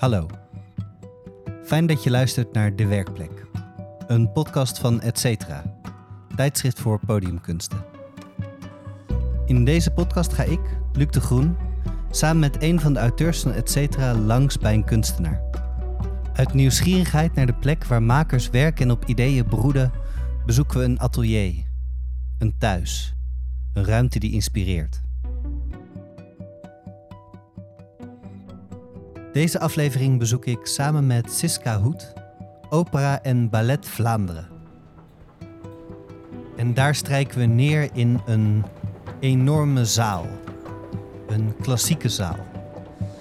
Hallo. Fijn dat je luistert naar De Werkplek. Een podcast van Etcetera, tijdschrift voor podiumkunsten. In deze podcast ga ik, Luc de Groen, samen met een van de auteurs van Etcetera langs bij een kunstenaar. Uit nieuwsgierigheid naar de plek waar makers werken en op ideeën broeden, bezoeken we een atelier, een thuis, een ruimte die inspireert. Deze aflevering bezoek ik samen met Siska Hoed Opera en Ballet Vlaanderen. En daar strijken we neer in een enorme zaal. Een klassieke zaal.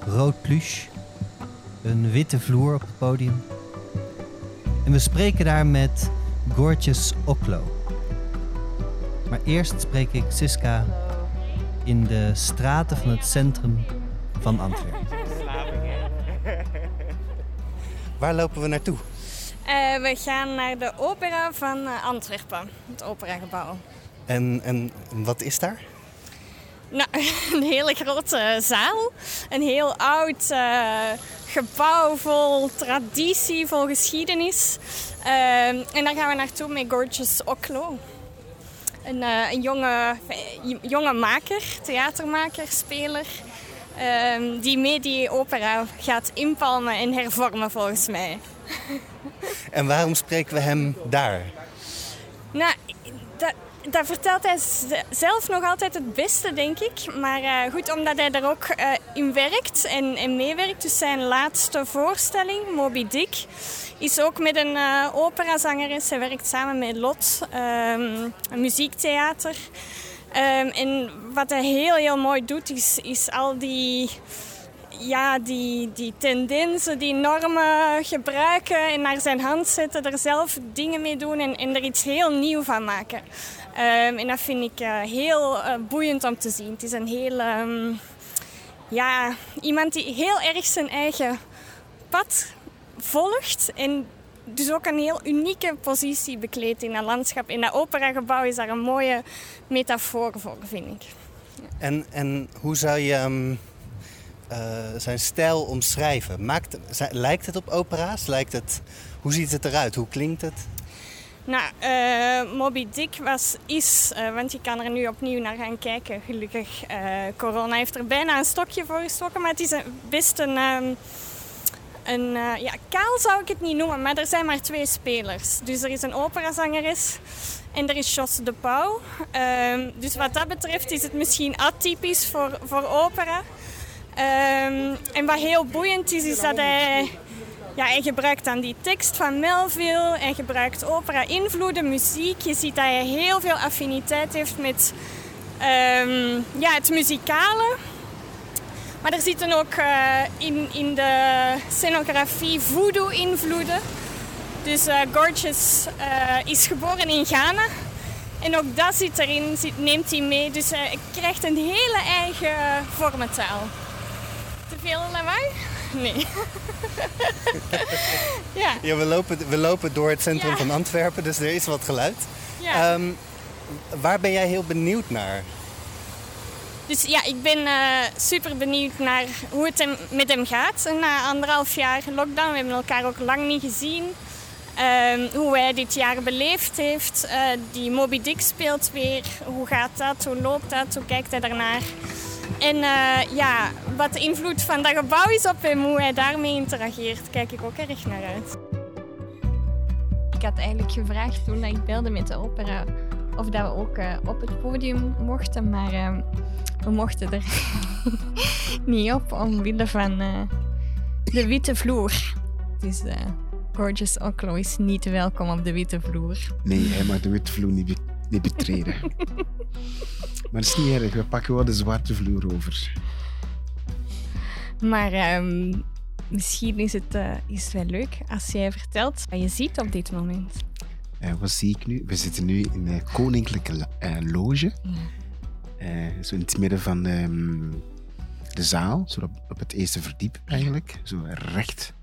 Rood pluche, een witte vloer op het podium. En we spreken daar met Gorgeous Oklo. Maar eerst spreek ik Siska in de straten van het centrum van Antwerpen. Waar lopen we naartoe? Uh, we gaan naar de opera van uh, Antwerpen, het operagebouw. En, en wat is daar? Nou, een hele grote zaal. Een heel oud uh, gebouw vol traditie, vol geschiedenis. en daar gaan we naartoe met Gorgeous Oklo. Een, een jonge, jonge maker, theatermaker, speler. Um, die mee die opera gaat inpalmen en hervormen volgens mij. En waarom spreken we hem daar? Nou, dat, dat vertelt hij zelf nog altijd het beste, denk ik. Maar uh, goed, omdat hij er ook uh, in werkt en, en, meewerkt. Dus zijn laatste voorstelling, Moby Dick, is ook met een uh, operazangeres. Hij werkt samen met Lot, um, een muziektheater. Um, en wat hij heel, heel mooi doet, is, is al die, ja, die, die tendensen, die normen gebruiken en naar zijn hand zetten, er zelf dingen mee doen en, er iets heel nieuw van maken. Um, en dat vind ik uh, heel uh, boeiend om te zien. Het is een heel, um, ja, iemand die heel erg zijn eigen pad volgt en dus ook een heel unieke positie bekleedt in dat landschap. In dat operagebouw is daar een mooie metafoor voor, vind ik. Ja. En, en hoe zou je um, uh, zijn stijl omschrijven? Maakt, lijkt het op opera's? Lijkt het, hoe ziet het eruit? Hoe klinkt het? Nou, uh, Moby Dick was, is, uh, want je kan er nu opnieuw naar gaan kijken, gelukkig. corona heeft er bijna een stokje voor gestoken, maar het is een, best een... Um, uh, ja, kaal zou ik het niet noemen, maar er zijn maar twee spelers. Dus er is een operazangeres en er is Jos de Pauw. Um, dus wat dat betreft is het misschien atypisch voor, voor opera. Um, en wat heel boeiend is, is dat hij... Ja, hij gebruikt dan die tekst van Melville. Hij gebruikt opera-invloeden, muziek. Je ziet dat hij heel veel affiniteit heeft met um, ja, het muzikale. Maar er zitten ook uh, in, in de scenografie voodoo-invloeden. Dus uh, Gorgeous uh, is geboren in Ghana. En ook dat zit erin, zit, neemt hij mee. Dus hij krijgt een hele eigen vormentaal. Te veel lawaai? Nee. ja. ja we, lopen, we lopen door het centrum ja. van Antwerpen, dus er is wat geluid. Ja. Um, waar ben jij heel benieuwd naar? Dus ja, ik ben uh, super benieuwd naar hoe het met hem gaat. Na anderhalf jaar lockdown, we hebben elkaar ook lang niet gezien. Uh, hoe hij dit jaar beleefd heeft. Uh, die Moby Dick speelt weer. Hoe gaat dat? Hoe loopt dat? Hoe kijkt hij daarnaar? En uh, ja, wat de invloed van dat gebouw is op hem, hoe hij daarmee interageert, kijk ik ook erg naar uit. Ik had eigenlijk gevraagd toen ik belde met de opera of dat we ook uh, op het podium mochten, maar uh, we mochten er niet op omwille van uh, de witte vloer. Dus Gorgeous Oklo is niet welkom op de witte vloer. Nee, hij mag de witte vloer niet, be niet betreden. maar het is niet erg, we pakken wel de zwarte vloer over. Maar um, misschien is het, is het wel leuk als jij vertelt wat je ziet op dit moment. Uh, wat zie ik nu? We zitten nu in de koninklijke uh, loge. Uh, zo in het midden van um, de zaal, zo op, op, het eerste verdiep eigenlijk. Zo recht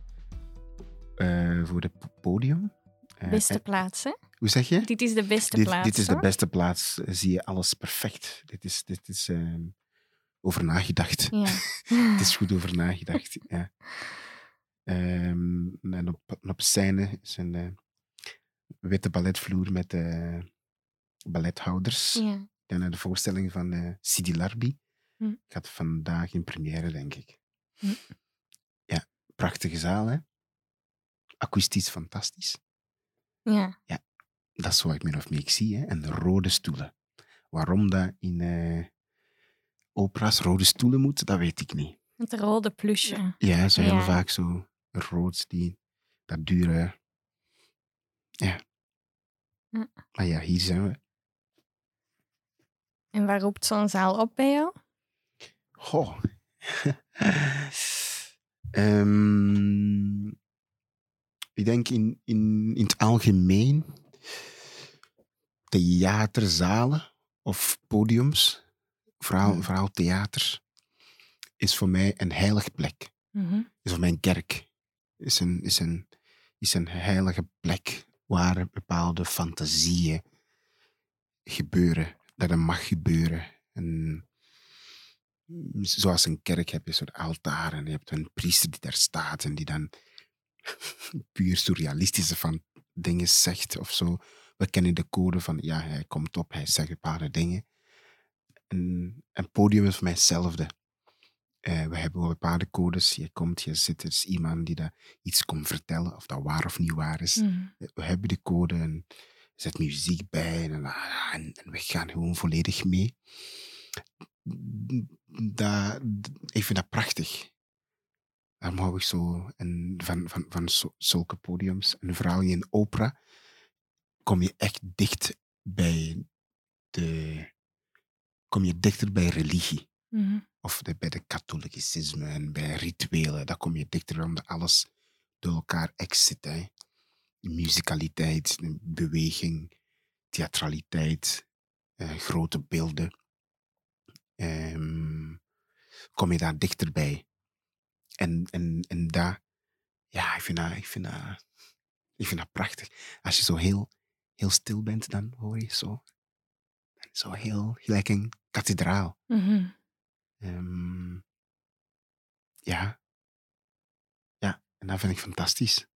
voor het podium. beste plaats, hè? Hoe zeg je? Dit is de beste dit, plaats. Dit is hoor. de beste plaats. Zie je alles perfect. Dit is, dit is over nagedacht. Ja. het is goed over nagedacht. ja. Ehm, en op, op scène is een eh, witte balletvloer met eh, ballethouders. Ja. En naar de voorstelling van eh, Sidi Larbi. Hm. Gaat vandaag in première, denk ik. Hm. Ja, prachtige zaal, hè? Akoestisch fantastisch. ja. Dat is wat ik min of meer zie, hè? En rode stoelen. Waarom dat in eh, opera's rode stoelen moet, dat weet ik niet. De rode plusje. Ja, zo heel Ja. vaak zo rood, die, dat dure. Ja. Ja. Maar ja, hier zijn we. En waar roept zo'n zaal op bij jou? Goh. Ehm, ik denk in, in, in het algemeen theaterzalen of podiums, vooral, Ja. vooral theater, is voor mij een heilige plek. Mhm. Is voor mij een kerk. Is een, is een, is een heilige plek waar bepaalde fantasieën gebeuren. Dat er mag gebeuren. En zoals een kerk heb je een soort altaar en je hebt een priester die daar staat en die dan puur surrealistische van dingen zegt of zo. We kennen de code van, ja, hij komt op, hij zegt bepaalde dingen. En een podium is voor mij hetzelfde. Eh, we hebben wel bepaalde codes. Je komt, je zit, er is iemand die dat iets komt vertellen, of dat waar of niet waar is. Mhm. We hebben de code en er zit muziek bij en, ah, en, en we gaan gewoon volledig mee. Dat, ik vind dat prachtig. Daarom hou ik zo en van, van, van zo- zulke podiums. En vooral in opera kom je echt dicht bij de... Kom je dichter bij religie Mhm. of de, bij de katholicisme en bij rituelen, daar kom je dichter omdat alles door elkaar ex zit. Hè. Musicaliteit, beweging, theatraliteit, eh, grote beelden. Ehm, kom je daar dichterbij. En, en, en daar, ja, ik vind dat, ik vind dat, ik vind dat prachtig. Als je zo heel, heel stil bent, dan hoor je zo, zo heel, gelijk een kathedraal. Mhm. Ehm, ja. Ja, en dat vind ik fantastisch.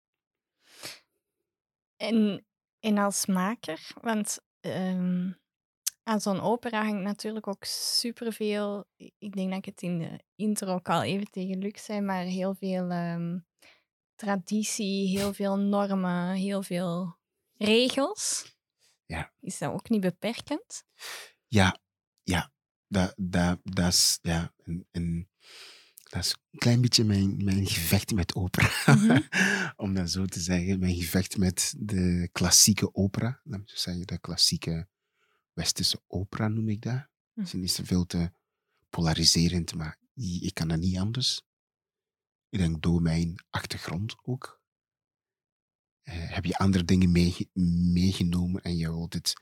En, en als maker, want ehm, aan zo'n opera hangt natuurlijk ook superveel. Ik denk dat ik het in de intro ook al even tegen Luc zei, maar heel veel ehm, traditie, heel veel normen, heel veel regels. Ja. Is dat ook niet beperkend? Ja, ja. Dat, dat, dat is, ja, een, een, dat is een klein beetje mijn, mijn gevecht met opera. Mhm. Om dat zo te zeggen. Mijn gevecht met de klassieke opera. Laat me zo zeggen, de klassieke westerse opera noem ik dat. Hm. Het is niet zoveel te polariserend, maar ik kan dat niet anders. Ik denk door mijn achtergrond ook. Eh, heb je andere dingen meege- meegenomen en je wilt het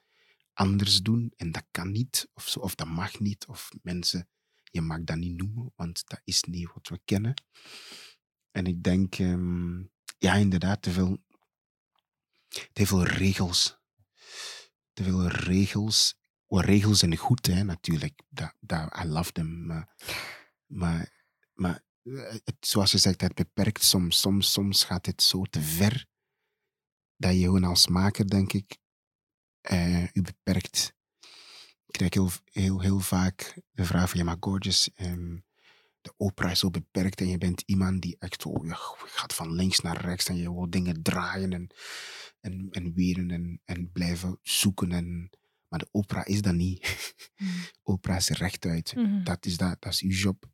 anders doen en dat kan niet, of, zo, of dat mag niet, of mensen, je mag dat niet noemen, want dat is niet wat we kennen. En ik denk, ehm, ja, inderdaad, te veel, te veel regels. Te veel regels. Well, regels zijn goed, hè, natuurlijk. Dat, dat, I love them. Maar, maar, eh, zoals je zegt, het beperkt soms. Soms, soms gaat het zo te ver dat je gewoon als maker, denk ik, eh u beperkt. Ik krijg heel, heel, heel vaak de vraag van, ja, maar Gorgeous, ehm, de opera is zo beperkt en je bent iemand die echt zo, ja, gaat van links naar rechts en je wil dingen draaien en, en, en weren en, en blijven zoeken. En, maar de opera is dat niet. opera is rechtuit. Mhm. Dat is, dat, dat is uw job.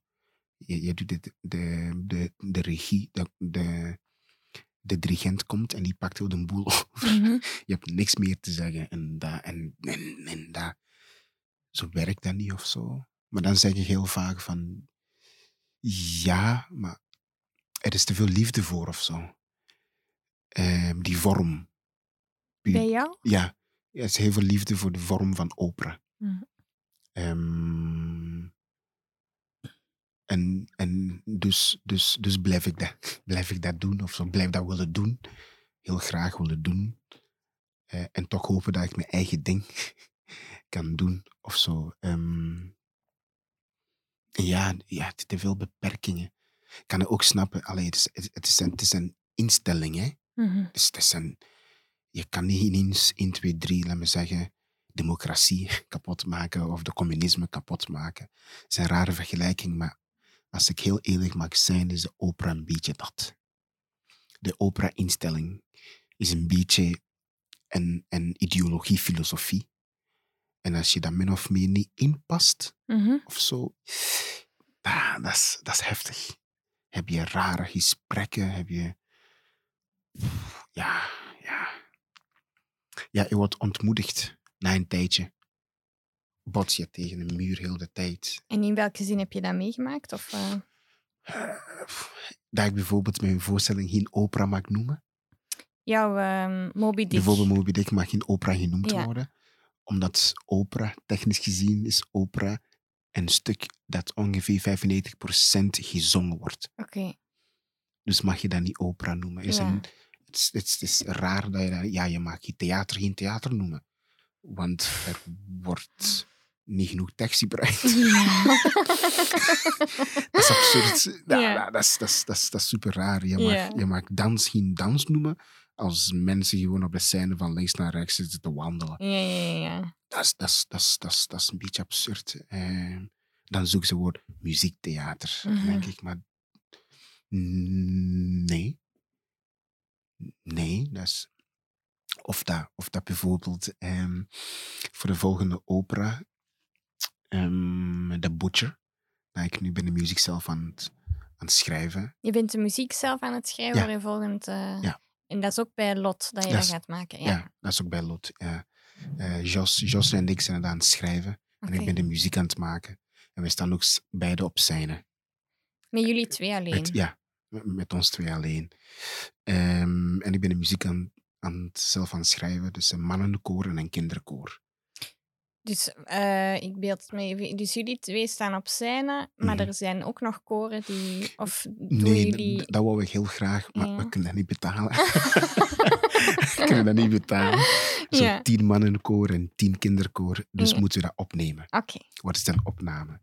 Je, je doet de, de, de, de regie, de, de, de dirigent komt en die pakt heel de boel over. Mhm. Je hebt niks meer te zeggen. En dat, en, en, en dat, zo werkt dat niet of zo. Maar dan zeg je heel vaak van, ja, maar er is te veel liefde voor of zo. Ehm, die vorm. Bij jou? Ja, er is heel veel liefde voor de vorm van opera. Ehm, en en dus, dus, dus blijf, ik dat, blijf ik dat doen, of zo, blijf dat willen doen. Heel graag willen doen. Eh, en toch hopen dat ik mijn eigen ding kan doen, of zo. Ehm, ja, ja, te veel beperkingen. Ik kan het ook snappen. Allee, het, is, het, is een, het is een instelling, hè. Mhm. Dus het is een, je kan niet ineens 1, 2, 3, laat me zeggen, democratie kapot maken of de communisme kapot maken. Het is een rare vergelijking, maar als ik heel eerlijk mag zijn, is de opera een beetje dat. De opera-instelling is een beetje een, een ideologie, filosofie. En als je daar min of meer niet inpast, Mhm. of zo, ah, dat, is, dat is heftig. Heb je rare gesprekken, heb je... Ja, ja. Ja, je wordt ontmoedigd na een tijdje. Bots je tegen een muur heel de tijd. En in welke zin heb je dat meegemaakt? Of, eh, Eh, Dat ik bijvoorbeeld mijn voorstelling geen opera mag noemen. jouw ehm Moby Dick? Bijvoorbeeld Moby Dick mag geen opera genoemd Ja. worden. Omdat opera, technisch gezien, is opera een stuk dat ongeveer 95% gezongen wordt. Oké. Dus mag je dat niet opera noemen. Is Ja. een, het, is, het, is, het is raar dat je dat... Ja, je mag je theater geen theater noemen. Want er wordt niet genoeg tekst gebruikt. dat is absurd. Ja, Ja. ja, Dat, is, dat, is, dat, is, dat is super raar. Je mag, Ja. je mag dans geen dans noemen als mensen gewoon op de scène van links naar rechts zitten te wandelen. Ja, ja, ja, ja. Dat is, dat is, dat is, dat is, dat is een beetje absurd. Eh, dan zoeken ze het woord muziektheater. Mhm. denk ik, maar nee. Nee, dat is... Of dat, of dat bijvoorbeeld ehm, voor de volgende opera, ehm The Butcher, dat ik nu ben de muziek zelf aan het, aan het schrijven. Je bent de muziek zelf aan het schrijven Ja. voor je volgend... eh, Ja. En dat is ook bij Lot dat je Dat gaat maken. Ja. Ja. dat is ook bij Lot. Ja. Eh, Jos, Jos en ik zijn het aan het schrijven en ik ben de muziek aan het maken. En we staan ook beide op scène. Met jullie twee alleen. Met, ja, met, met ons twee alleen. Ehm, en ik ben de muziek aan, aan het zelf aan het schrijven. Dus een mannenkoor en een kinderkoor. Dus eh, ik beeld me even. Dus jullie twee staan op scène, maar Mhm. er zijn ook nog koren die. Of Nee, jullie. dat wou ik heel graag, maar Ja. we kunnen dat niet betalen. we kunnen dat niet betalen. Zo'n Ja. tien mannenkoor en tien kinderkoor. Dus Ja. moeten we dat opnemen. Oké. Wat is dan opname?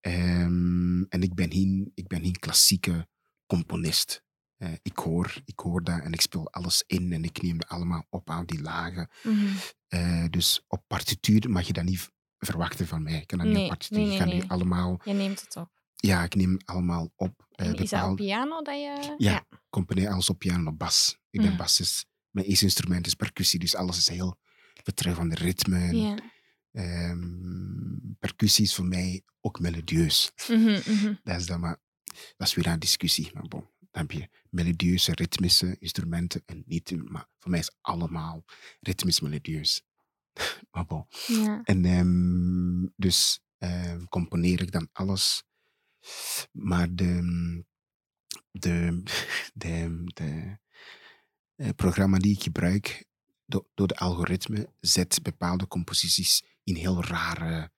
Ehm, en ik ben, geen, ik ben geen klassieke componist. Eh, ik, hoor, ik hoor dat en ik speel alles in en ik neem dat allemaal op aan die lagen. Mhm. Eh, dus op partituur mag je dat niet verwachten van mij. Ik kan dat niet op partituur. nee, ik nee, nee. nu allemaal... Je neemt het op. Ja, ik neem allemaal op. En is dat op piano dat je. Ja. componeer alles op piano op bas. Ik ben Mm. bassist. Mijn eerste instrument is percussie, dus alles is heel betreffende ritme. en, Ja. ehm, percussie is voor mij ook melodieus. Mhm, mhm. Dat is, dan maar, dat is weer een discussie. Maar bon, dan heb je melodieuze, ritmische instrumenten en niet. Maar voor mij is allemaal ritmisch melodieus. maar bon. ja. En ehm, dus ehm, componeer ik dan alles. Maar de, de, de, de, eh, programma die ik gebruik, do- door de algoritme, zet bepaalde composities in heel rare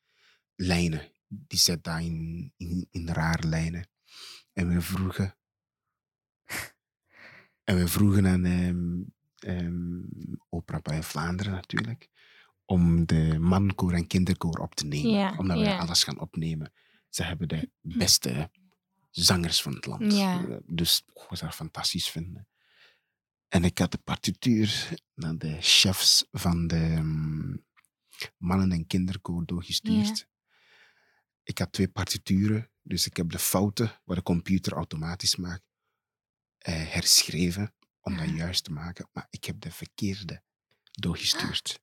lijnen. Die zet dat in, in, in rare lijnen. En we vroegen... En we vroegen aan ehm, ehm, Opera bij Vlaanderen natuurlijk, om de mankoor en kinderkoor op te nemen. Ja, omdat we ja. alles gaan opnemen. Ze hebben de beste zangers van het land. Ja. Eh, Dus ik zou dat fantastisch vinden. En ik had de partituur naar de chefs van de ehm, mannen- en kinderkoor doorgestuurd. Ik had twee partituren, dus ik heb de fouten, wat de computer automatisch maakt, herschreven om dat Ah. juist te maken. Maar ik heb de verkeerde doorgestuurd.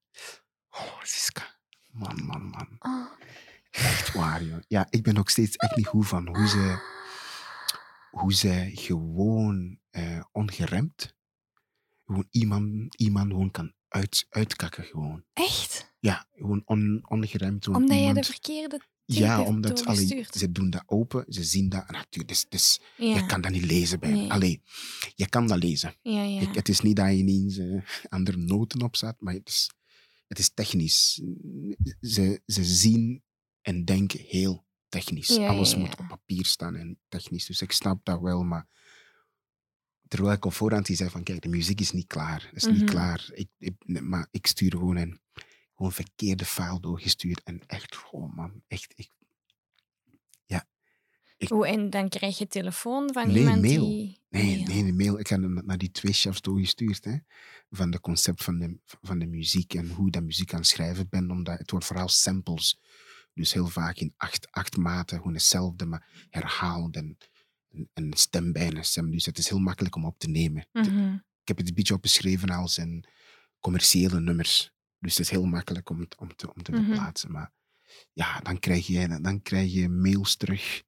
Oh, Siska. Man, man, man. Oh. Echt waar, joh. Ja, ik ben nog steeds echt niet goed van hoe ze, hoe ze gewoon eh, ongeremd gewoon iemand, iemand gewoon kan uit, uitkakken. Gewoon. Echt? Ja, gewoon on, ongeremd. Gewoon Omdat je iemand, de verkeerde. Ja, omdat allee, ze doen dat open, ze zien dat. En natuurlijk, dus, dus, Ja. je kan dat niet lezen bij Nee. Allee, je kan dat lezen. ja, ja. Het is niet dat je ineens eh, andere noten op staat, maar het is, het is technisch. Ze, ze zien en denken heel technisch. Alles moet op papier staan en technisch. Dus ik snap dat wel, maar terwijl ik op voorhand die zei van kijk, de muziek is niet klaar. Het is Mhm. niet klaar. Ik, ik, maar ik stuur gewoon een gewoon verkeerde file doorgestuurd en echt, oh man, echt, ik, ja, en dan krijg je telefoon van Nee, iemand mail. die... Nee, mail. nee, de mail. Ik heb hem naar die twee chefs doorgestuurd. Hè, van de concept van de, van de muziek en hoe je dat muziek aan het schrijven bent. Omdat het wordt vooral samples. Dus heel vaak in acht, acht maten, gewoon hetzelfde, maar herhaald en en een stem bij een stem. Dus het is heel makkelijk om op te nemen. Mhm. Ik heb het een beetje opgeschreven als een commerciële nummers. Dus het is heel makkelijk om, om te, om te Mhm. verplaatsen. Maar ja, dan krijg, je, dan krijg je mails terug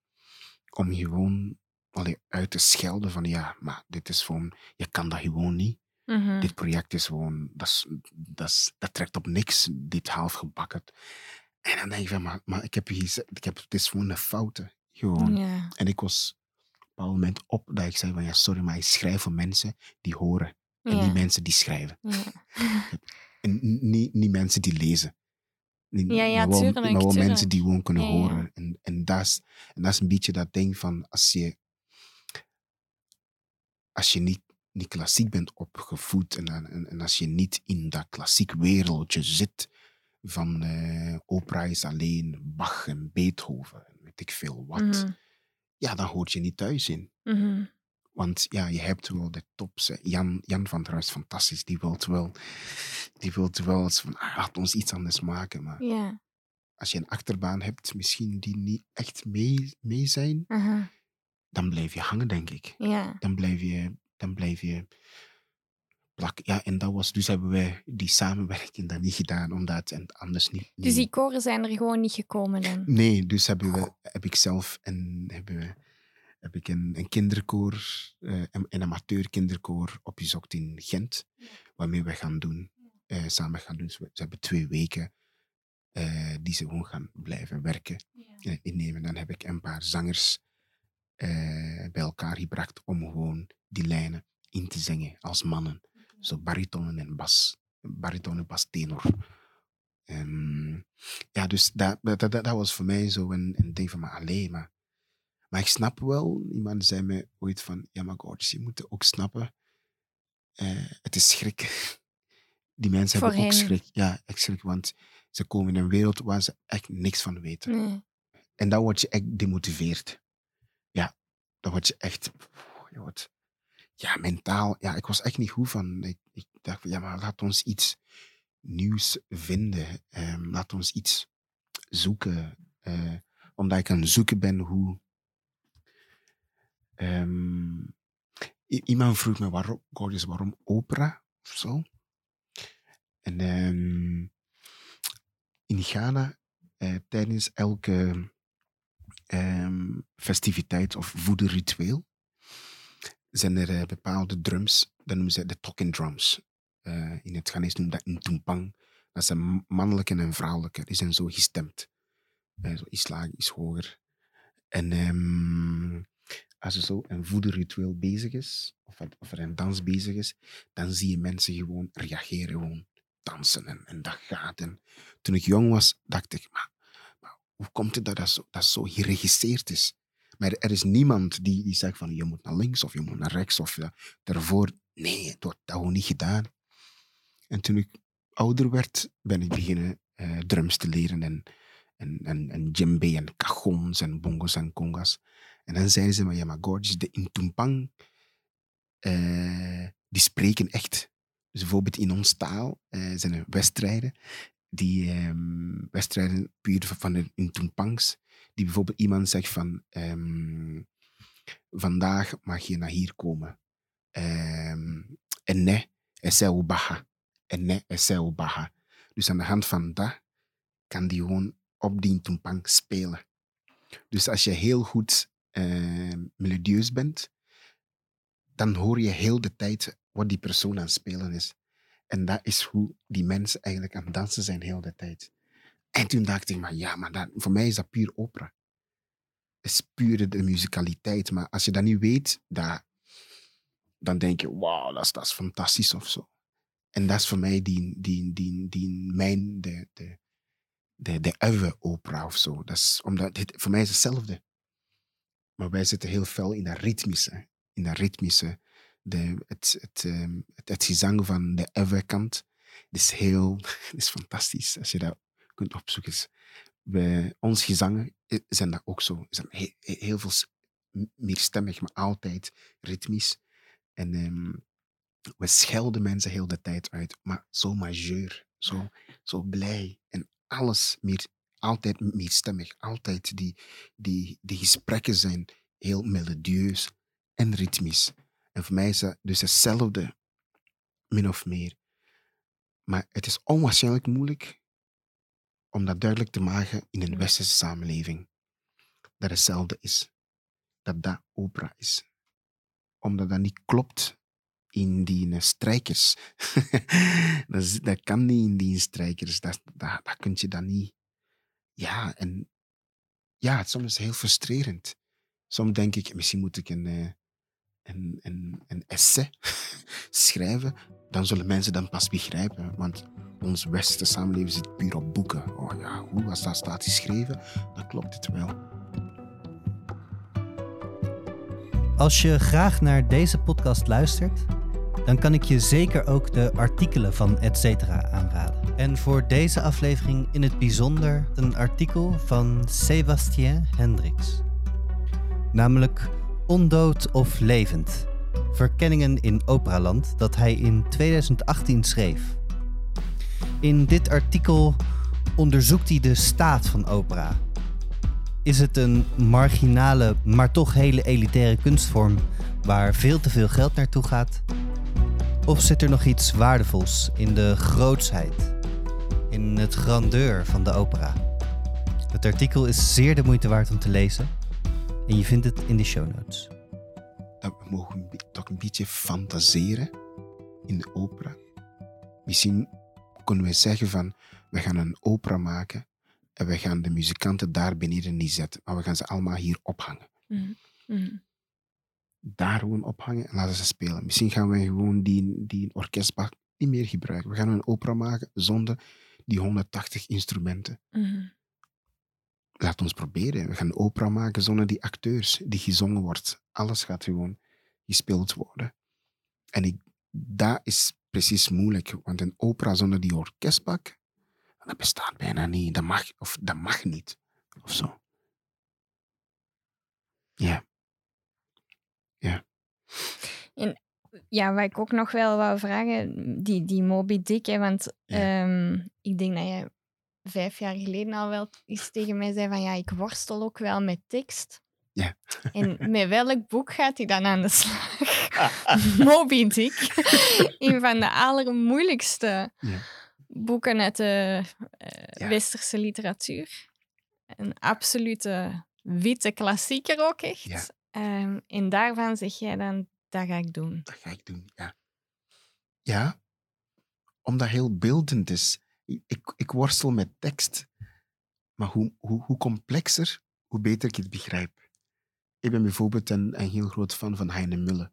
om gewoon allee, uit te schelden van ja, maar dit is gewoon, je kan dat gewoon niet. Mhm. Dit project is gewoon, dat, dat, dat trekt op niks, dit half gebakken. En dan denk je van, maar, maar ik heb je gezegd, ik heb, het is gewoon een fouten. Gewoon. En ik was op een bepaald moment op dat ik zei van ja, sorry, maar ik schrijf voor mensen die horen. En niet mensen die schrijven. En niet, niet mensen die lezen. Niet- Ja, ja, maar wel, tuurlijk, maar wel tuurlijk. mensen die gewoon kunnen Ja, ja. horen. En, en, dat is, en dat is een beetje dat ding van als je, als je niet, niet klassiek bent opgevoed en, en, en als je niet in dat klassiek wereldje zit van eh, opera is alleen Bach en Beethoven en weet ik veel wat, Mhm. ja, dan hoort je niet thuis in. Mhm. Want ja, je hebt wel de tops. Jan, Jan van der Huis, fantastisch. Die wil wel, die wilt wel eens van, ah, laat ons iets anders maken. Maar Ja. als je een achterbaan hebt, misschien die niet echt mee, mee zijn, dan blijf je hangen, denk ik. Ja. Dan blijf je, dan blijf je plakken. Ja, en dat was, dus hebben wij die samenwerking dan niet gedaan, omdat het anders niet... Dus die koren zijn er gewoon niet gekomen dan? Nee, dus hebben we, heb ik zelf en hebben we, heb ik een, een kinderkoor, eh, een, een amateur kinderkoor opgezocht in Gent, waarmee we gaan doen, eh, samen gaan doen. Ze ze hebben twee weken eh, die ze gewoon gaan blijven werken en innemen. Dan heb ik een paar zangers bij elkaar gebracht om gewoon die lijnen in te zingen als mannen. Zo baritonen en bas, bariton en bas tenor. Ehm, ja, dus dat, dat, dat, dat was voor mij zo een, een ding van, maar alleen maar. Maar ik snap wel, iemand zei mij ooit van, ja maar Gorge, je moet ook snappen, eh, het is schrik. Die mensen Voor hebben ook schrik. Ja, echt schrik, want ze komen in een wereld waar ze echt niks van weten. Nee. En dan word je echt demotiveerd. Ja, dan word je echt, je wordt, ja, mentaal, ja, ik was echt niet goed van, ik, ik dacht van, ja, maar laat ons iets nieuws vinden. Ehm, laat ons iets zoeken. eh, omdat ik aan het zoeken ben hoe... ehm, iemand vroeg me waarom, waarom opera of zo. En ehm, in Ghana, eh, tijdens elke ehm, festiviteit of voederritueel, zijn er eh, bepaalde drums, dat noemen ze de talking drums. Eh, in het Ghanese noemen dat een tumpang. Dat zijn mannelijke en vrouwelijke. Die zijn zo gestemd. Zo iets lager, iets hoger. En ehm, als er zo een voederritueel bezig is, of, of er een dans bezig is, dan zie je mensen gewoon reageren, gewoon dansen en, en dat gaat. En toen ik jong was, dacht ik, maar, hoe komt het dat dat zo, dat zo geregisseerd is? Maar er is niemand die, die zegt van je moet naar links of je moet naar rechts of daarvoor. Nee, het wordt dat gewoon niet gedaan. En toen ik ouder werd, ben ik beginnen eh, drums te leren en, en, en, en djembe en cajons en bongos en congas. En dan zeiden ze, maar ja, maar Gorgeous, de Intumpang, eh, die spreken echt. Dus bijvoorbeeld in ons taal eh, zijn er wedstrijden, die ehm, wedstrijden puur van de Intumpangs, die bijvoorbeeld iemand zegt van, ehm, vandaag mag je naar hier komen. Ehm, en nee, is baha. En nee, is baha. Dus aan de hand van dat kan die gewoon op die Intumpang spelen. Dus als je heel goed eh, melodieus bent, dan hoor je heel de tijd wat die persoon aan het spelen is. En dat is hoe die mensen eigenlijk aan het dansen zijn heel de tijd. En toen dacht ik, maar ja, maar dat, voor mij is dat puur opera. Het is puur de musicaliteit. Maar als je dat niet weet, dat, dan denk je, wauw, dat is, dat is fantastisch of zo. En dat is voor mij die, die, die, die mijn, de, de, de, de opera of zo. Dat is, omdat voor mij is het hetzelfde. Maar wij zitten heel fel in dat ritmische. In dat ritmische. De, het, het, ehm, het, gezang van de uwe kant. is heel, is fantastisch. Als je dat kunt opzoeken. bij ons gezangen i- zijn dat ook zo. Zijn he- he- heel veel s- m- meerstemmig, maar altijd ritmisch. En ehm, we schelden mensen heel de tijd uit, maar zo majeur, zo, zo blij. En alles meer, altijd meerstemmig. Altijd die, die, die gesprekken zijn heel melodieus en ritmisch. En voor mij is dat dus hetzelfde, min of meer. Maar het is onwaarschijnlijk moeilijk om dat duidelijk te maken in een westerse samenleving. Dat hetzelfde is. Dat dat opera is. Omdat dat niet klopt in die strijkers. dat kan niet in die strijkers. Dat, dat, dat kun je dan niet. Ja, en ja, het soms is heel frustrerend. Soms denk ik, misschien moet ik een, eh, een, een, een essay schrijven. Dan zullen mensen dan pas begrijpen. Want ons westerse samenleving zit puur op boeken. Oh ja, hoe als dat staat geschreven, dan klopt het wel. Als je graag naar deze podcast luistert, dan kan ik je zeker ook de artikelen van Etcetera aanraden. En voor deze aflevering in het bijzonder een artikel van Sebastien Hendricks. Namelijk Ondood of Levend. Verkenningen in Operaland dat hij in 2018 schreef. In dit artikel onderzoekt hij de staat van opera. Is het een marginale, maar toch hele elitaire kunstvorm waar veel te veel geld naartoe gaat? Of zit er nog iets waardevols in de grootsheid, in het grandeur van de opera? Het artikel is zeer de moeite waard om te lezen en je vindt het in de show notes. dat we mogen toch een beetje fantaseren in de opera. Misschien kunnen wij zeggen van, we gaan een opera maken en we gaan de muzikanten daar beneden niet zetten, maar we gaan ze allemaal hier ophangen. Mhm. Mhm. Daar gewoon ophangen en laten ze spelen. Misschien gaan we gewoon die, die orkestbak niet meer gebruiken. We gaan een opera maken zonder die 180 instrumenten. Mhm. Laat ons proberen. We gaan een opera maken zonder die acteurs, die gezongen wordt. Alles gaat gewoon gespeeld worden. En ik, dat is precies moeilijk, want een opera zonder die orkestbak, dat bestaat bijna niet. Dat mag, of dat mag niet. Of zo. Ja. Ja, wat ik ook nog wel wou vragen, die, die Moby Dick, hè, want Ja. ehm, ik denk dat jij vijf jaar geleden al wel eens tegen mij zei van ja, ik worstel ook wel met tekst. Ja. En met welk boek gaat hij dan aan de slag? Moby Dick. een van de allermoeilijkste Ja. boeken uit de eh, Ja. westerse literatuur. Een absolute witte klassieker ook echt. Ja. Ehm, en daarvan zeg jij dan, dat ga ik doen. Dat ga ik doen, ja. Ja, omdat heel beeldend is. Ik, ik, worstel met tekst, maar hoe, hoe, hoe complexer, hoe beter ik het begrijp. Ik ben bijvoorbeeld een, een heel groot fan van Heine Mulle.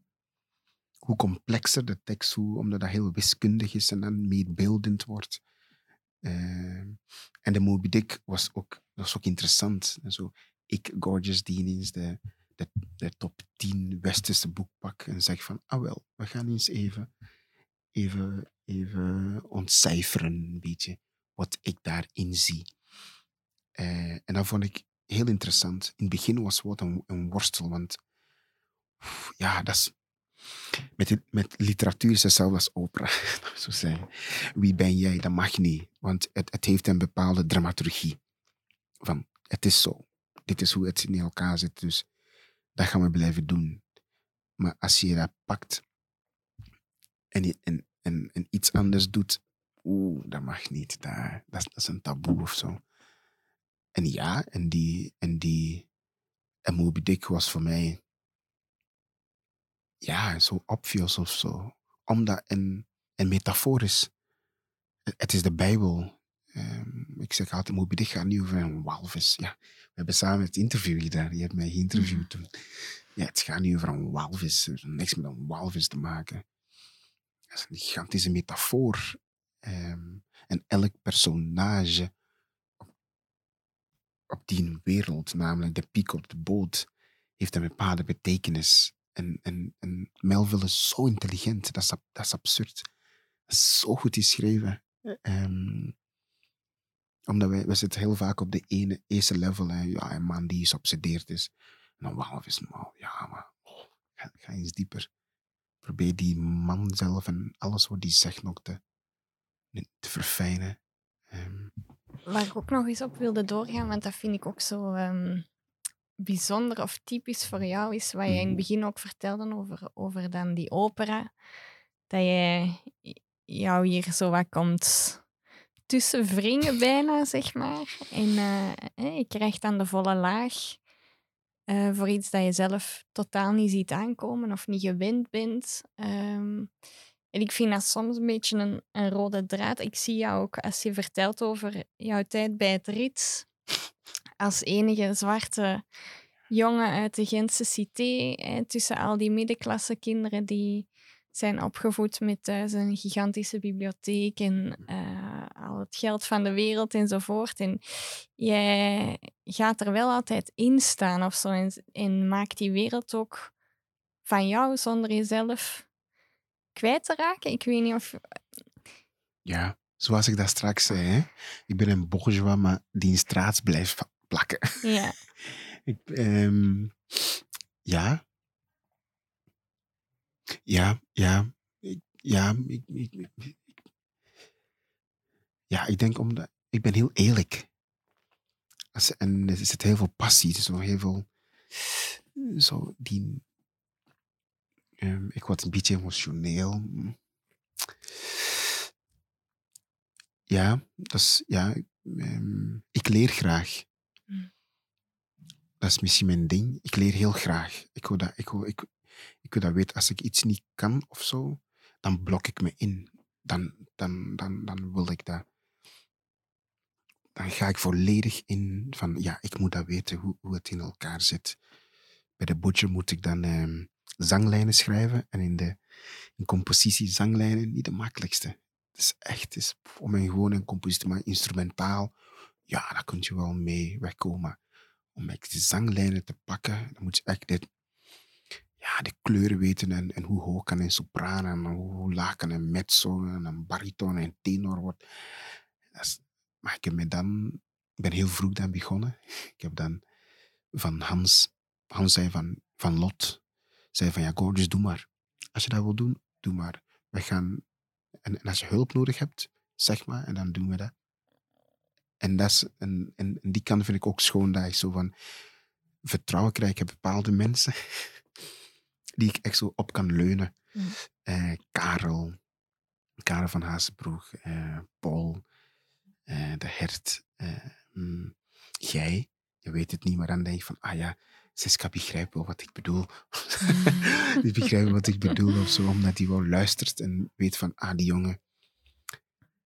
Hoe complexer de tekst, hoe, omdat dat heel wiskundig is en dan meer beeldend wordt. Eh, en de Moby Dick was ook, was ook interessant. En zo, ik, Gorgeous Dean, is de, de, top 10 westerse boekpak en zeg van, ah wel, we gaan eens even, even, even ontcijferen een beetje wat ik daarin zie. Eh, en dat vond ik heel interessant. In het begin was wat een, worstel, want ja, dat is... Met, met literatuur is hetzelfde als opera. Zo zeggen. Wie ben jij? Dat mag niet. Want het, het heeft een bepaalde dramaturgie. Van, het is zo. Dit is hoe het in elkaar zit. Dus dat gaan we blijven doen. Maar als je dat pakt en, je- en, en, en iets anders doet, oeh, dat mag niet. Dat, dat, is- dat is een taboe of zo. En ja, en die, en die, en Moby Dick was voor mij, ja, zo obvious of zo. Omdat een metafoor is. Het is de Bijbel. Ehm, ik zeg altijd, Moby Dick gaat niet over een walvis. Ja, we hebben samen het interview gedaan. Je hebt mij geïnterviewd toen. Ja, het gaat niet over een walvis. Er niks met een walvis te maken. Dat is een gigantische metafoor. Ehm, en elk personage op, op die wereld, namelijk de piek op de boot, heeft een bepaalde betekenis. En, en, en Melville is zo intelligent, dat is, dat is absurd. Dat is zo goed geschreven. Ehm, Omdat wij, we zitten heel vaak op de ene, eerste level. Hè. Ja, een man die geobsedeerd is. En dan is normaal. Ja, maar oh, ga, ga eens dieper. Probeer die man zelf en alles wat die zegt nog te, te verfijnen. Ehm, Waar ik ook nog eens op wilde doorgaan, want dat vind ik ook zo ehm, bijzonder of typisch voor jou, is wat je in het Mhm. begin ook vertelde over, over dan die opera. Dat je jou hier zo wat komt tussen wringen bijna, zeg maar. En eh, je krijgt dan de volle laag eh, voor iets dat je zelf totaal niet ziet aankomen of niet gewend bent. Ehm, en ik vind dat soms een beetje een, een rode draad. Ik zie jou ook als je vertelt over jouw tijd bij het Rits. Als enige zwarte jongen uit de Gentse cité. tussen al die middenklasse kinderen die zijn opgevoed met thuis een gigantische bibliotheek en eh, al het geld van de wereld enzovoort. En jij gaat er wel altijd in staan of zo en, en maakt die wereld ook van jou zonder jezelf kwijt te raken. Ik weet niet of... ja, zoals ik dat straks zei. Hè. Ik ben een bourgeois, maar die in straat blijft plakken. Ja, Ik, ehm, ja. Ja, ja. Ik, ja, ik, ik, ja, ik denk omdat... Ik ben heel eerlijk. Als, en er zit heel veel passie, zo heel veel... Zo die... ehm, ik word een beetje emotioneel. Ja, dat is... Ja, ehm, ik leer graag. Dat is misschien mijn ding. Ik leer heel graag. Ik wil dat, ik wil, ik, ik wil dat weten. Als ik iets niet kan of zo, dan blok ik me in. Dan, dan, dan, dan wil ik dat. Dan ga ik volledig in van, ja, ik moet dat weten hoe, hoe het in elkaar zit. Bij de butcher moet ik dan ehm, zanglijnen schrijven. En in de in compositie zanglijnen niet de makkelijkste. Het is echt, is om een gewoon een compositie, maar instrumentaal, ja, daar kun je wel mee wegkomen om echt zanglijnen te pakken, dan moet je echt dit, ja, de kleuren weten en, en hoe hoog kan een sopraan en hoe, laag kan een mezzo en een bariton en tenor wordt. Maar ik heb me dan, ben heel vroeg dan begonnen. Ik heb dan van Hans, Hans zei van, van Lot, zei van ja, Gorgeous, doe maar. Als je dat wil doen, doe maar. We gaan, en, en als je hulp nodig hebt, zeg maar, en dan doen we dat. En, dat is, en, die kant vind ik ook schoon dat ik zo van vertrouwen krijg. Heb bepaalde mensen die ik echt zo op kan leunen. Mm. Eh, Karel, Karel van Hazenbroek, eh, Paul, eh, de Hert, mm, jij. Je weet het niet, maar dan denk je van, ah ja, Siska begrijpt wel wat ik bedoel. die begrijpt wat ik bedoel of zo, omdat hij wel luistert en weet van, ah, die jongen,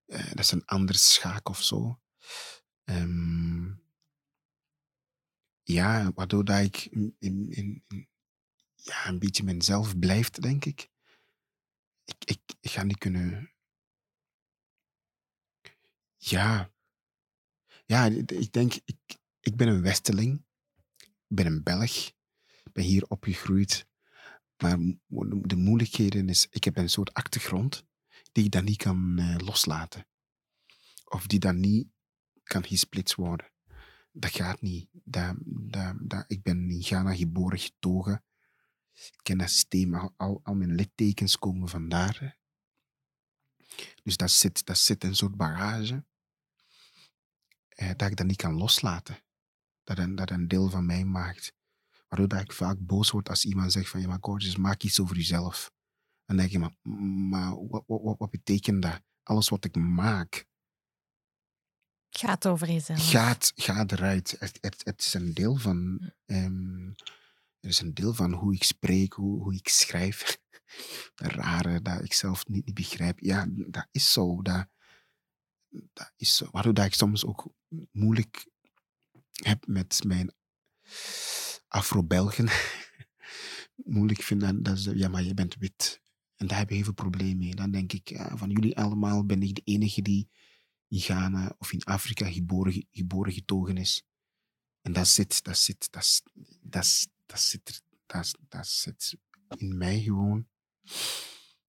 dat is een ander schaak of zo. Ehm, ja, waardoor dat ik in, in- in- ja, een beetje mezelf blijf, denk ik. Ik, ik, ga niet kunnen. Ja. Ja, ik denk, ik, ik ben een Westeling. Ik ben een Belg. Ik ben hier opgegroeid. Maar de moeilijkheden is, ik heb een soort achtergrond die ik dan niet kan eh, loslaten. Of die dan niet kan gesplitst worden. Dat gaat niet. Dat, dat, dat, ik ben in Ghana geboren, getogen. Ik ken dat systeem, al, al, al mijn littekens komen vandaar. Dus dat zit, dat zit een soort bagage eh, dat ik dat niet kan loslaten. Dat een, dat een deel van mij maakt. Waardoor dat ik vaak boos word als iemand zegt van, ja maar Gorgeous, maak iets over jezelf. Dan denk je, maar, maar wat, wat, wat, wat betekent dat? Alles wat ik maak, gaat over jezelf. gaat, gaat eruit. Het, het, het is een deel van. ehm, het is een deel van hoe ik spreek, hoe, hoe ik schrijf. Rare dat ik zelf niet, niet begrijp. Ja, dat is zo. Dat, dat is zo. Waardoor dat ik soms ook moeilijk heb met mijn Afro-Belgen. moeilijk vind dat, dat ja, maar je bent wit. En daar heb je heel veel problemen mee. Dan denk ik, van jullie allemaal ben ik de enige die in Ghana of in Afrika geboren, geboren getogen is. En dat zit, dat zit, dat, dat, dat zit, er- dat, dat zit in mij gewoon.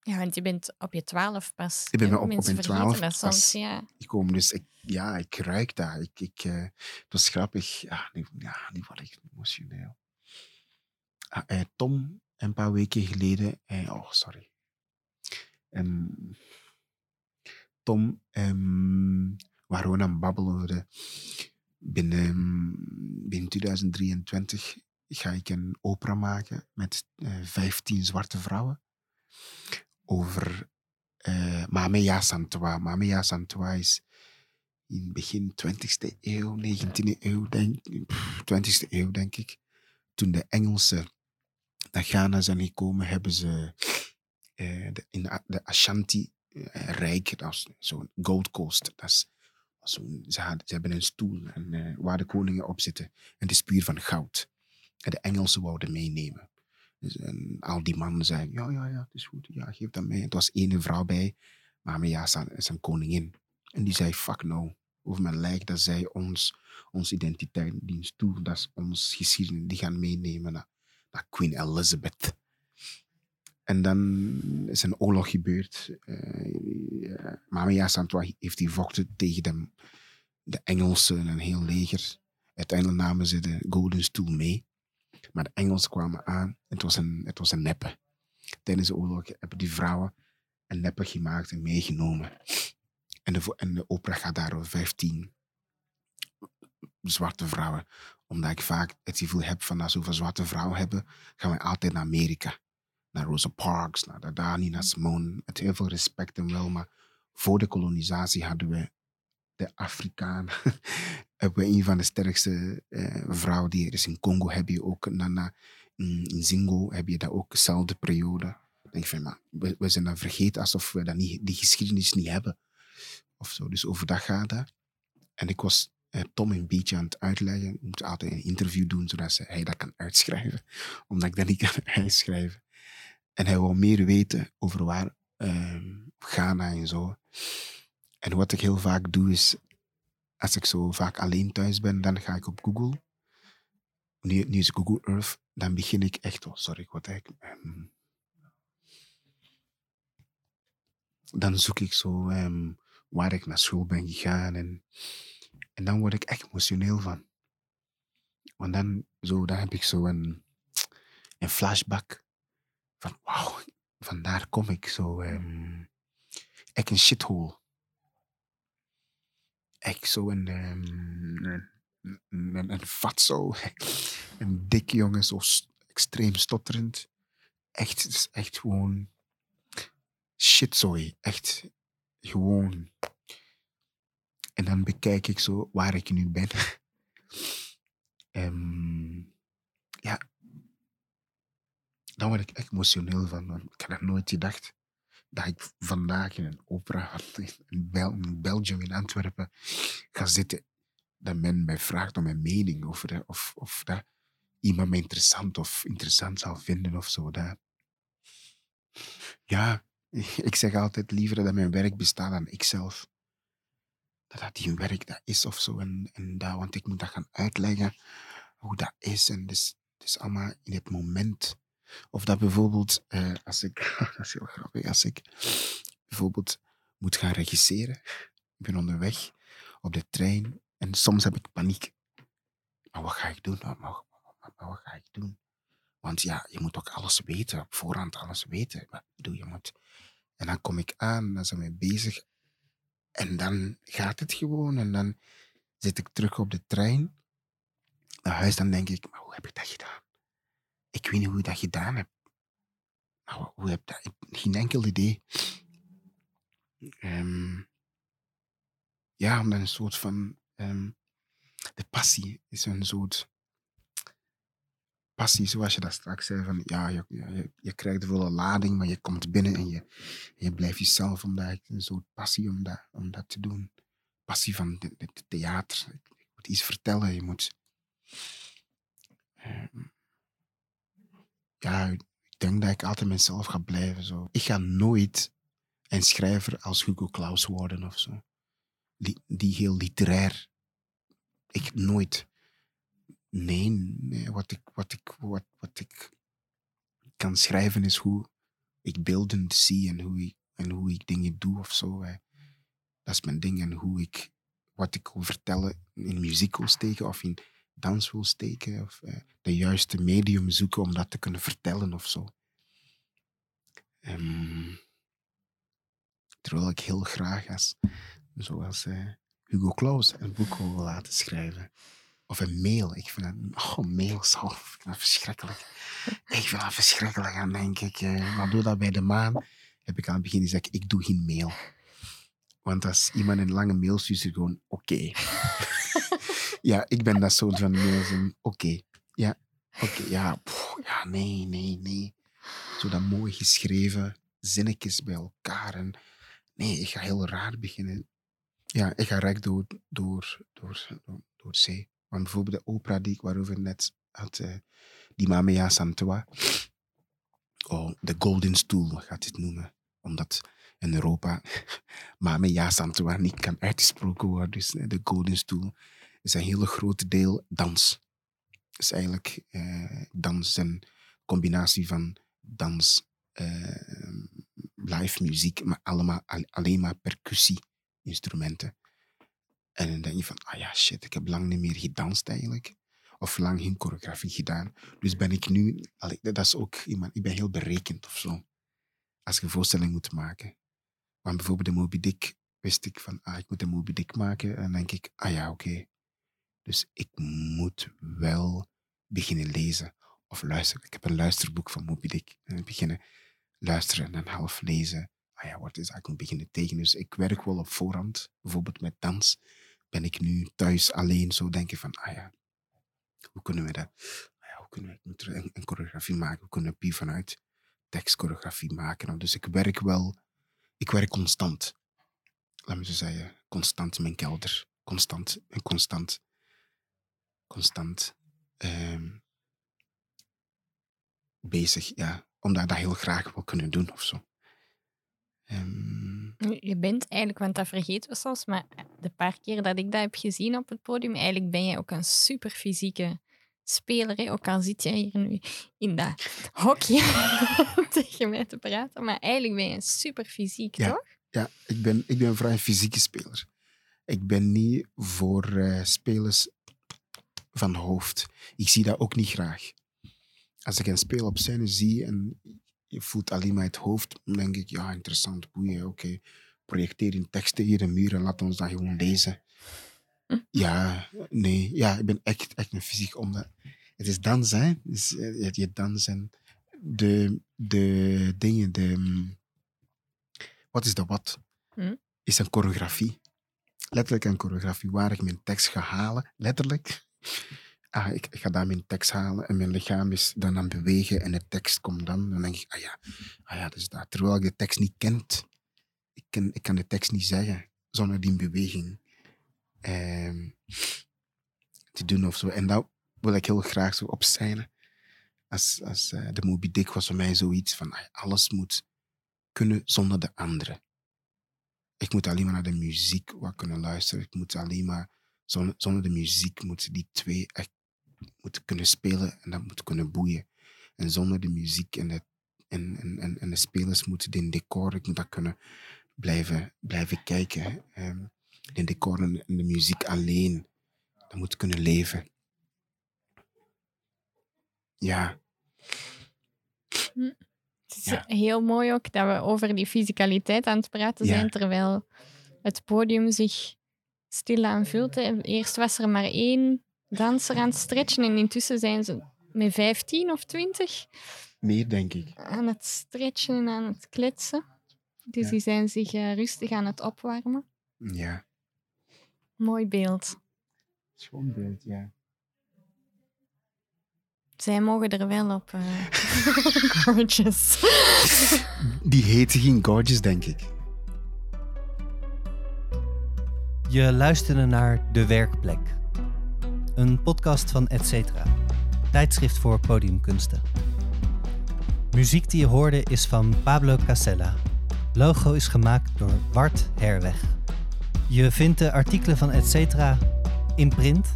Ja, want je bent op je twaalf pas. Ik ben op- op mijn vergeten 12 dat soms, pas. ja. gekomen. Dus ik, ja, ik ruik dat. Ik, ik, eh, het was grappig. Ja, nu, ja, nu word ik emotioneel. Ah, eh, Tom, een paar weken geleden... eh, oh, sorry. Ehm, Tom, ehm, waren we aan babbelen. Binnen, binnen 2023 ga ik een opera maken met eh 15 zwarte vrouwen. Over eh Mamea Santois. Mamea Santois is in begin 20e eeuw, 19e eeuw, denk, pff, 20e eeuw, denk ik. Toen de Engelsen naar Ghana zijn gekomen, hebben ze eh, de, in de, de Ashanti-rijk, dat is zo'n Gold Coast, dat ze, hebben een stoel en, waar de koningen op zitten. En is puur van goud. De Engelsen wouden meenemen. Dus, en al die mannen zeiden, ja, ja, ja, het is goed, ja, geef dat mee. Het was één vrouw bij, maar ja, zijn, zijn koningin. En die zei, fuck no, over mijn lijk, dat zij ons, onze identiteit, stoel, dat is ons geschiedenis, die gaan meenemen naar, Queen Elizabeth. En dan is een oorlog gebeurd. Uh, Mamia Santois heeft die vochten tegen de, de Engelsen en een heel leger. Uiteindelijk namen ze de Golden Stoel mee. Maar de Engelsen kwamen aan. Het was een, het was een neppe. Tijdens de oorlog hebben die vrouwen een neppe gemaakt en meegenomen. En de, en de opera gaat daar over 15 zwarte vrouwen. Omdat ik vaak het gevoel heb van als we zwarte vrouwen hebben, gaan we altijd naar Amerika. Naar Rosa Parks, naar Dadani, naar Simone. Met heel veel respect en wel. Maar voor de kolonisatie hadden we de Afrikaan. hebben we een van de sterkste eh, vrouwen die er is. In Congo heb je ook Nana. In, in Zingo heb je dat ook dezelfde periode. Denk ik van, we, zijn dan vergeten alsof we dat niet, die geschiedenis niet hebben. Of zo. Dus over dat gaat dat. En ik was eh, Tom een beetje aan het uitleggen. Je moet altijd een interview doen, zodat ze, hij dat kan uitschrijven. Omdat ik dat niet kan uitschrijven. En hij wil meer weten over waar ehm, Ghana en zo. En wat ik heel vaak doe is, als ik zo vaak alleen thuis ben, dan ga ik op Google. Nu, is Google Earth, dan begin ik echt, oh sorry, ik ehm, dan zoek ik zo ehm, waar ik naar school ben gegaan en, en dan word ik echt emotioneel van. Want dan, zo, dan heb ik zo een, een flashback van wauw, vandaar kom ik zo. ehm echt een shithole. Echt zo een, ehm, een, een, een, fatso. Een dik jongen, zo extreem stotterend. Echt, is echt gewoon shitzooi. Echt gewoon. En dan bekijk ik zo waar ik nu ben. Ehm, ja, dan word ik emotioneel van. Ik had dat nooit gedacht dat ik vandaag in een opera in, Bel in Belgium, in Antwerpen, ga zitten. Dat men mij vraagt om mijn mening over of, of dat iemand me interessant of interessant zal vinden of zo. Dat. Ja, ik zeg altijd liever dat mijn werk bestaat dan ikzelf. Dat dat die werk dat is of zo. En, en dat, want ik moet dat gaan uitleggen hoe dat is. En dus, het is allemaal in het moment. Of dat bijvoorbeeld, eh, als ik, dat is heel grappig, als ik bijvoorbeeld moet gaan regisseren, ik ben onderweg op de trein en soms heb ik paniek. Maar wat ga ik doen? Maar, maar- maar- maar wat ga ik doen? Want ja, je moet ook alles weten, op voorhand alles weten. Wat doe je moet. En dan kom ik aan, dan zijn we bezig. En dan gaat het gewoon. En dan zit ik terug op de trein naar huis. Dan denk ik, maar hoe heb ik dat gedaan? Ik weet niet hoe ik dat gedaan heb. Maar wa- hoe heb dat? Geen enkel idee. Ehm, ja, omdat een soort van... ehm, de passie is een soort... Passie, zoals je dat straks zei, van ja, je, je, je krijgt een volle lading, maar je komt binnen en je, je blijft jezelf, omdat een soort passie om dat, om dat te doen. Passie van het theater. Ik moet iets vertellen, je moet... ehm, ja, ik denk dat ik altijd mezelf ga blijven. Zo. Ik ga nooit een schrijver als Hugo Claus worden of zo. Die, die heel literair. Ik nooit. Nee, wat, ik, wat, ik, wat, wat ik kan schrijven is hoe ik beeldend zie en hoe ik, en hoe ik dingen doe of zo. Dat is mijn ding. En hoe ik, wat ik wil vertellen in muziek wil steken of in dans wil steken. Of eh, de juiste medium zoeken om dat te kunnen vertellen of zo. Ehm, terwijl ik heel graag als, zoals eh, Hugo Claus een boek wil laten schrijven. Of een mail. Ik vind dat, oh, mails, verschrikkelijk. Ik vind dat verschrikkelijk. Dan denk ik, eh, wat doe dat bij de maan? Heb ik aan het begin gezegd, ik doe geen mail. Want als iemand een lange mail stuurt, is het gewoon oké. ja, ik ben dat soort van mails. en Oké, ja, oké, ja, ja, nee, nee, nee. Zo dat mooi geschreven zinnetjes bij elkaar. En nee, ik ga heel raar beginnen. Ja, ik ga recht door, door, door, door, door zee. Want bijvoorbeeld de opera die ik waarover net had, eh, die Mamea Santua. Oh, de Golden Stool gaat dit noemen. Omdat in Europa Mamea Santua niet kan uitgesproken worden. Dus eh, de Golden Stool is een hele grote deel dans. Is eigenlijk eh, dans en combinatie van dans, eh, live muziek, maar allemaal, al- alleen maar percussie-instrumenten. En dan denk je van, ah ja, shit, ik heb lang niet meer gedanst eigenlijk. Of lang geen choreografie gedaan. Dus ben ik nu, dat is ook iemand, ik ben heel berekend of zo. Als ik een voorstelling moet maken. Want bijvoorbeeld de Moby Dick wist ik van, ah, ik moet een Moby Dick maken. En dan denk ik, ah ja, oké. Dus ik moet wel beginnen lezen of luisteren. Ik heb een luisterboek van Moby Dick. En beginnen luisteren en dan half lezen. Ah ja, wat is moet beginnen tekenen. Dus ik werk wel op voorhand. Bijvoorbeeld met dans ben ik nu thuis alleen zo denken van, ah ja, hoe kunnen we dat? Ah ja, hoe kunnen we een, een choreografie maken? Hoe kunnen we vanuit tekstchoreografie maken? Dus ik werk wel, ik werk constant. Laat me zo zeggen, constant in mijn kelder. Constant en constant. Constant. ehm, bezig, ja. Omdat ik dat heel graag wil kunnen doen of zo. Ehm, Je bent eigenlijk, want dat vergeten we soms, maar de paar keer dat ik dat heb gezien op het podium, eigenlijk ben jij ook een super fysieke speler. Hè? Ook al zit jij hier nu in dat hokje tegen mij te praten, maar eigenlijk ben je super fysiek, Ja. toch? ja, ik ben, ik ben een fysieke speler. Ik ben niet voor eh, spelers van hoofd. Ik zie dat ook niet graag. Als ik een speel op scène zie en je voelt alleen maar het hoofd, dan denk ik, ja, interessant, boeien, oké. Projecteer in teksten hier de muur en laat ons dat gewoon lezen. Ja, nee, ja, ik ben echt, echt een fysiek omdat Het is dans, hè. Dus, eh, je, je dans en de, de dingen, de... mm, Wat is de wat? Hm. Is een choreografie. Letterlijk een choreografie waar ik mijn tekst ga halen. Letterlijk. Ah, ik, ik ga daar mijn tekst halen en mijn lichaam is dan aan het bewegen en de tekst komt dan. Dan denk ik, ah ja, ah ja, dus dat. Terwijl ik de tekst niet kent. Ik, ken, ik kan de tekst niet zeggen zonder die beweging ehm, te doen of zo. En dat wil ik heel graag zo op. Als, als eh, de Moby Dick was voor mij zoiets van ah, alles moet kunnen zonder de andere. Ik moet alleen maar naar de muziek wat kunnen luisteren. Ik moet alleen maar zonder, zonder de muziek moeten die twee echt moeten kunnen spelen en dat moet kunnen boeien. En zonder de muziek en de, en, en, en, en de spelers moeten in decor, ik moet dat kunnen blijven, blijven kijken. Ehm, de decor en de muziek alleen, dat moet kunnen leven. Ja, Het is Ja. heel mooi ook dat we over die fysicaliteit aan het praten Ja. zijn, terwijl het podium zich stilaan vult. hè. Eerst was er maar één danser aan het stretchen en intussen zijn ze met 15 of 20 meer denk ik. aan het stretchen en aan het kletsen. Dus Ja. die zijn zich eh, rustig aan het opwarmen. Ja, Mooi beeld. schoon beeld, ja. Zij mogen er wel op. eh, Gorgeous. Die heette geen Gorgeous, denk ik. Je luisterde naar De Werkplek. Een podcast van Etcetera, tijdschrift voor podiumkunsten. Muziek die je hoorde is van Pablo Casella. Logo is gemaakt door Bart Herweg. Je vindt de artikelen van Etcetera in print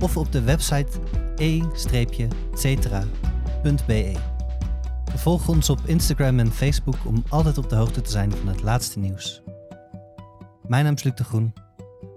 of op de website e-cetera.be. Volg ons op Instagram en Facebook om altijd op de hoogte te zijn van het laatste nieuws. Mijn naam is Luc de Groen.